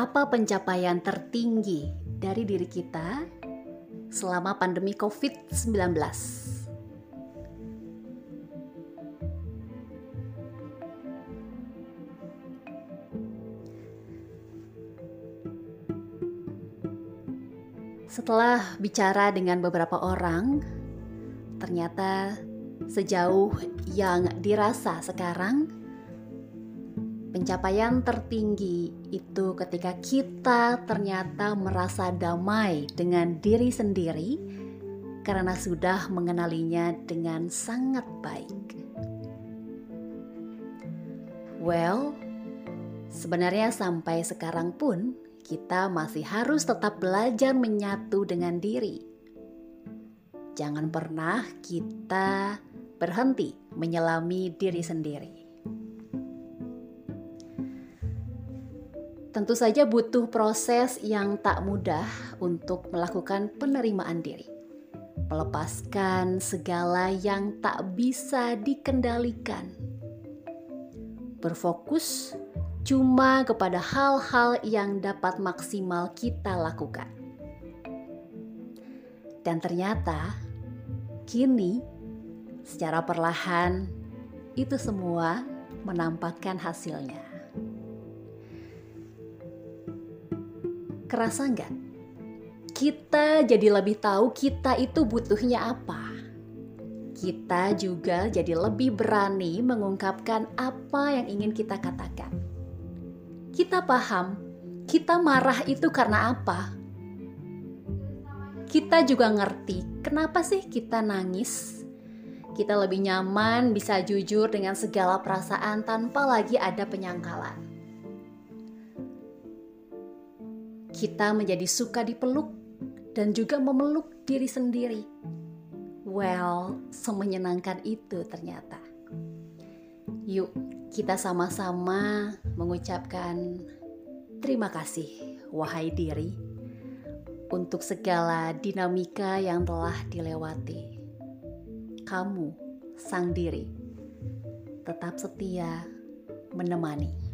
Apa pencapaian tertinggi dari diri kita selama pandemi COVID-19? Setelah bicara dengan beberapa orang, ternyata sejauh yang dirasa sekarang, pencapaian tertinggi itu ketika kita ternyata merasa damai dengan diri sendiri karena sudah mengenalinya dengan sangat baik. Well, sebenarnya sampai sekarang pun kita masih harus tetap belajar menyatu dengan diri. Jangan pernah kita berhenti menyelami diri sendiri. Tentu saja butuh proses yang tak mudah untuk melakukan penerimaan diri. Melepaskan segala yang tak bisa dikendalikan. Berfokus cuma kepada hal-hal yang dapat maksimal kita lakukan. Dan ternyata, kini secara perlahan itu semua menampakkan hasilnya. Kerasa nggak? Kita jadi lebih tahu kita itu butuhnya apa kita juga jadi lebih berani mengungkapkan apa yang ingin kita katakan kita paham kita marah itu karena apa. Kita juga ngerti kenapa sih kita nangis. Kita lebih nyaman bisa jujur dengan segala perasaan tanpa lagi ada penyangkalan. Kita menjadi suka dipeluk dan juga memeluk diri sendiri. Well, semenyenangkan itu ternyata. Yuk, kita sama-sama mengucapkan terima kasih, wahai diri, untuk segala dinamika yang telah dilewati. Kamu, sang diri, tetap setia menemani.